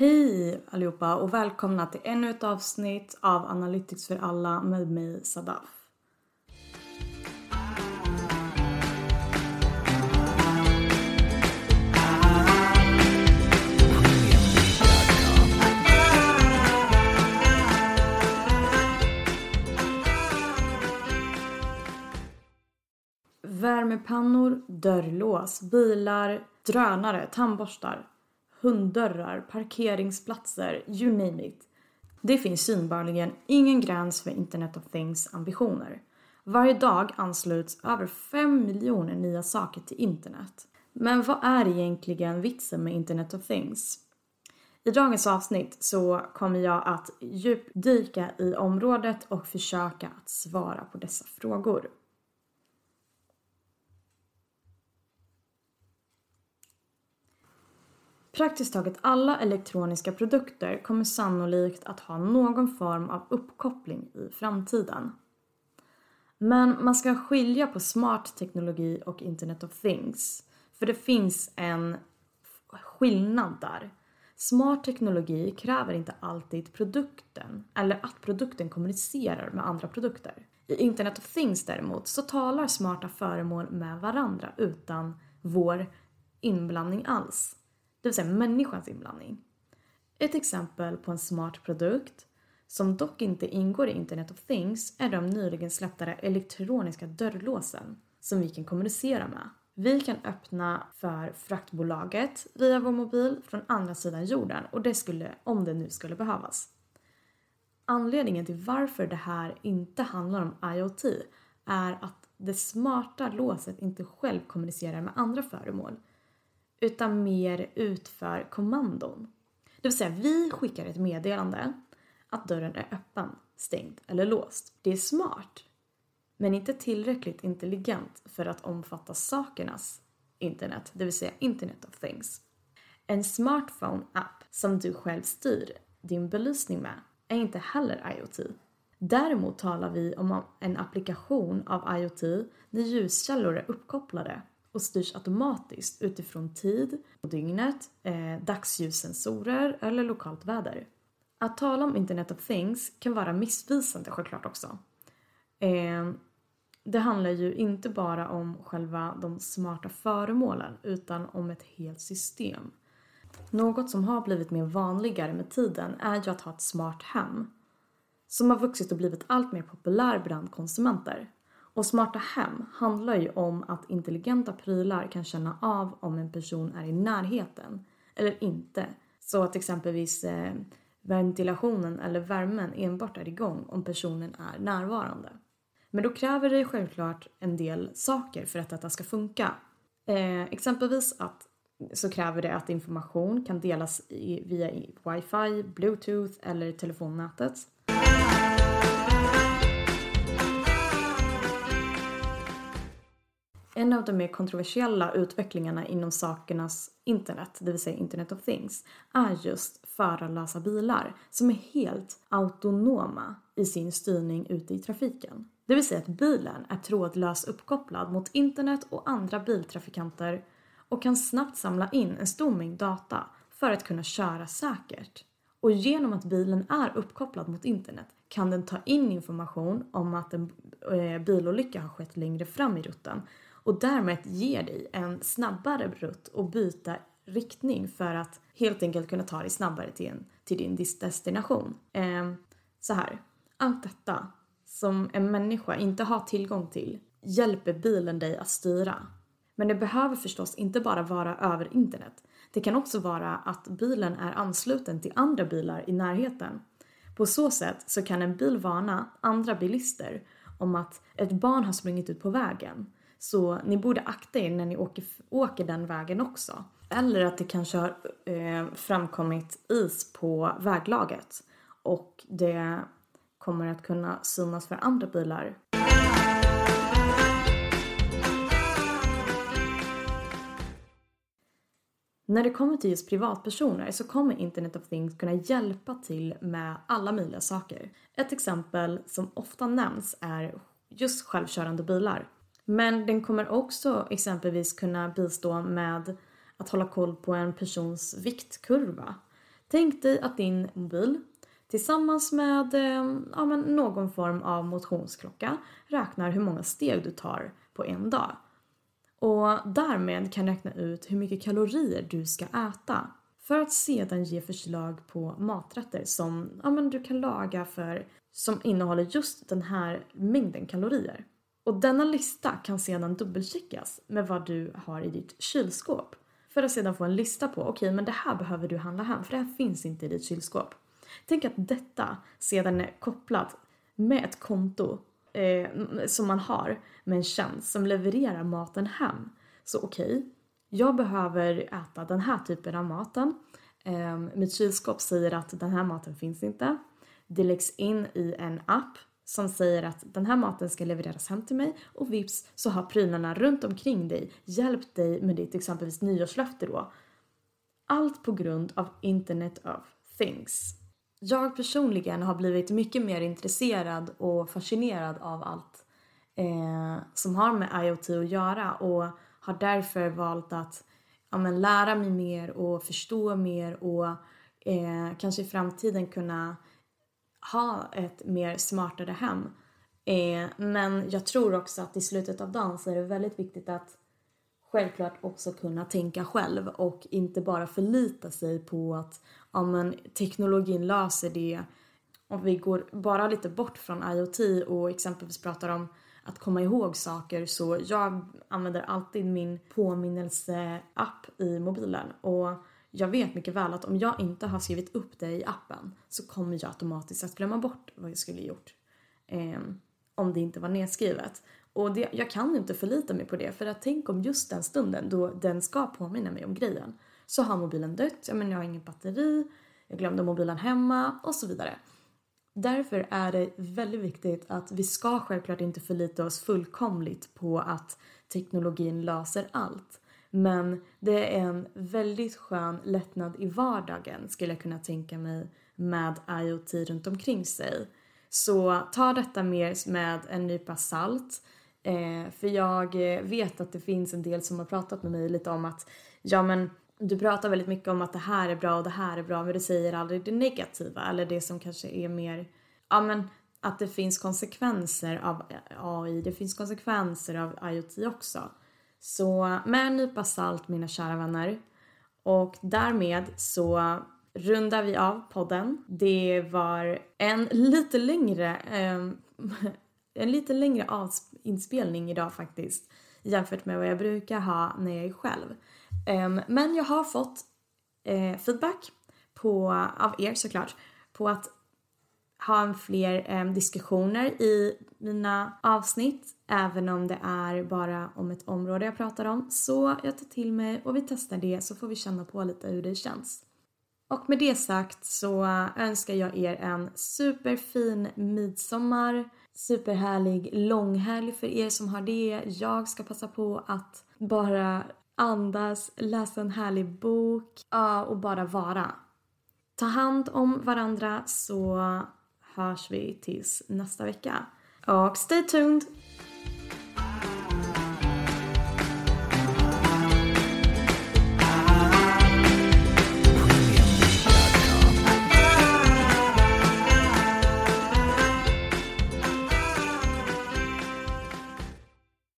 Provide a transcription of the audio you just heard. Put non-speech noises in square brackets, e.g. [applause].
Hej allihopa och välkomna till ännu ett avsnitt av Analytics för alla med mig Sadaf. Värmepannor, dörrlås, bilar, drönare, tandborstar, hunddörrar, parkeringsplatser, you name it. Det finns synbarligen ingen gräns för Internet of Things ambitioner. Varje dag ansluts över 5 miljoner nya saker till internet. Men vad är egentligen vitsen med Internet of Things? I dagens avsnitt så kommer jag att djupdyka i området och försöka att svara på dessa frågor. Praktiskt taget alla elektroniska produkter kommer sannolikt att ha någon form av uppkoppling i framtiden. Men man ska skilja på smart teknologi och Internet of Things. För det finns en skillnad där. Smart teknologi kräver inte alltid produkten, eller att produkten kommunicerar med andra produkter. I Internet of Things däremot så talar smarta föremål med varandra utan vår inblandning alls det vill säga människans inblandning. Ett exempel på en smart produkt som dock inte ingår i Internet of Things är de nyligen släppta elektroniska dörrlåsen som vi kan kommunicera med. Vi kan öppna för fraktbolaget via vår mobil från andra sidan jorden och det skulle, om det nu skulle behövas. Anledningen till varför det här inte handlar om IoT är att det smarta låset inte själv kommunicerar med andra föremål utan mer utför kommandon. Det vill säga, vi skickar ett meddelande att dörren är öppen, stängd eller låst. Det är smart, men inte tillräckligt intelligent för att omfatta sakernas internet, det vill säga Internet of Things. En smartphone-app som du själv styr din belysning med är inte heller IoT. Däremot talar vi om en applikation av IoT när ljuskällor är uppkopplade och styrs automatiskt utifrån tid på dygnet, eh, dagsljussensorer eller lokalt väder. Att tala om Internet of Things kan vara missvisande självklart också. Eh, det handlar ju inte bara om själva de smarta föremålen utan om ett helt system. Något som har blivit mer vanligare med tiden är ju att ha ett smart hem som har vuxit och blivit allt mer populär bland konsumenter. Och smarta hem handlar ju om att intelligenta prylar kan känna av om en person är i närheten eller inte. Så att exempelvis eh, ventilationen eller värmen enbart är igång om personen är närvarande. Men då kräver det självklart en del saker för att detta ska funka. Eh, exempelvis att så kräver det att information kan delas i, via wifi, bluetooth eller telefonnätet. En av de mer kontroversiella utvecklingarna inom sakernas internet, det vill säga Internet of Things, är just förarlösa bilar som är helt autonoma i sin styrning ute i trafiken. Det vill säga att bilen är trådlöst uppkopplad mot internet och andra biltrafikanter och kan snabbt samla in en stor mängd data för att kunna köra säkert. Och genom att bilen är uppkopplad mot internet kan den ta in information om att en eh, bilolycka har skett längre fram i rutten och därmed ger dig en snabbare rutt och byta riktning för att helt enkelt kunna ta dig snabbare till, en, till din destination. Eh, så här, allt detta som en människa inte har tillgång till hjälper bilen dig att styra. Men det behöver förstås inte bara vara över internet. Det kan också vara att bilen är ansluten till andra bilar i närheten. På så sätt så kan en bil varna andra bilister om att ett barn har sprungit ut på vägen så ni borde akta er när ni åker, åker den vägen också. Eller att det kanske har eh, framkommit is på väglaget och det kommer att kunna synas för andra bilar. När det kommer till just privatpersoner så kommer Internet of Things kunna hjälpa till med alla möjliga saker. Ett exempel som ofta nämns är just självkörande bilar. Men den kommer också exempelvis kunna bistå med att hålla koll på en persons viktkurva. Tänk dig att din mobil tillsammans med eh, ja, men någon form av motionsklocka räknar hur många steg du tar på en dag. Och därmed kan räkna ut hur mycket kalorier du ska äta. För att sedan ge förslag på maträtter som ja, men du kan laga för som innehåller just den här mängden kalorier. Och denna lista kan sedan dubbelcheckas med vad du har i ditt kylskåp. För att sedan få en lista på, okej okay, men det här behöver du handla hem för det här finns inte i ditt kylskåp. Tänk att detta sedan är kopplat med ett konto eh, som man har med en tjänst som levererar maten hem. Så okej, okay, jag behöver äta den här typen av maten. Eh, mitt kylskåp säger att den här maten finns inte. Det läggs in i en app som säger att den här maten ska levereras hem till mig och vips så har prylarna runt omkring dig hjälpt dig med ditt exempelvis nyårslöfte då. Allt på grund av Internet of Things. Jag personligen har blivit mycket mer intresserad och fascinerad av allt eh, som har med IoT att göra och har därför valt att ja, men, lära mig mer och förstå mer och eh, kanske i framtiden kunna ha ett mer smartare hem. Eh, men jag tror också att i slutet av dagen så är det väldigt viktigt att självklart också kunna tänka själv och inte bara förlita sig på att ja, men, teknologin löser det. Om vi går bara lite bort från IoT och exempelvis pratar om att komma ihåg saker så jag använder alltid min påminnelseapp i mobilen och jag vet mycket väl att om jag inte har skrivit upp det i appen så kommer jag automatiskt att glömma bort vad jag skulle gjort. Eh, om det inte var nedskrivet. Och det, jag kan inte förlita mig på det för att tänk om just den stunden då den ska påminna mig om grejen så har mobilen dött, jag, menar, jag har ingen batteri, jag glömde mobilen hemma och så vidare. Därför är det väldigt viktigt att vi ska självklart inte förlita oss fullkomligt på att teknologin löser allt. Men det är en väldigt skön lättnad i vardagen skulle jag kunna tänka mig med IoT runt omkring sig. Så ta detta mer med en nypa salt. Eh, för jag vet att det finns en del som har pratat med mig lite om att ja men du pratar väldigt mycket om att det här är bra och det här är bra men du säger aldrig det negativa eller det som kanske är mer, ja men att det finns konsekvenser av AI, det finns konsekvenser av IoT också. Så med en nypa salt mina kära vänner. Och därmed så rundar vi av podden. Det var en lite längre, eh, [laughs] en lite längre inspelning idag faktiskt jämfört med vad jag brukar ha när jag är själv. Um, men jag har fått eh, feedback på, av er såklart på att ha fler eh, diskussioner i mina avsnitt även om det är bara om ett område jag pratar om. Så jag tar till mig och vi testar det så får vi känna på lite hur det känns. Och med det sagt så önskar jag er en superfin midsommar, superhärlig långhelg för er som har det. Jag ska passa på att bara andas, läsa en härlig bok ja, och bara vara. Ta hand om varandra så hörs vi tills nästa vecka. Och stay tuned!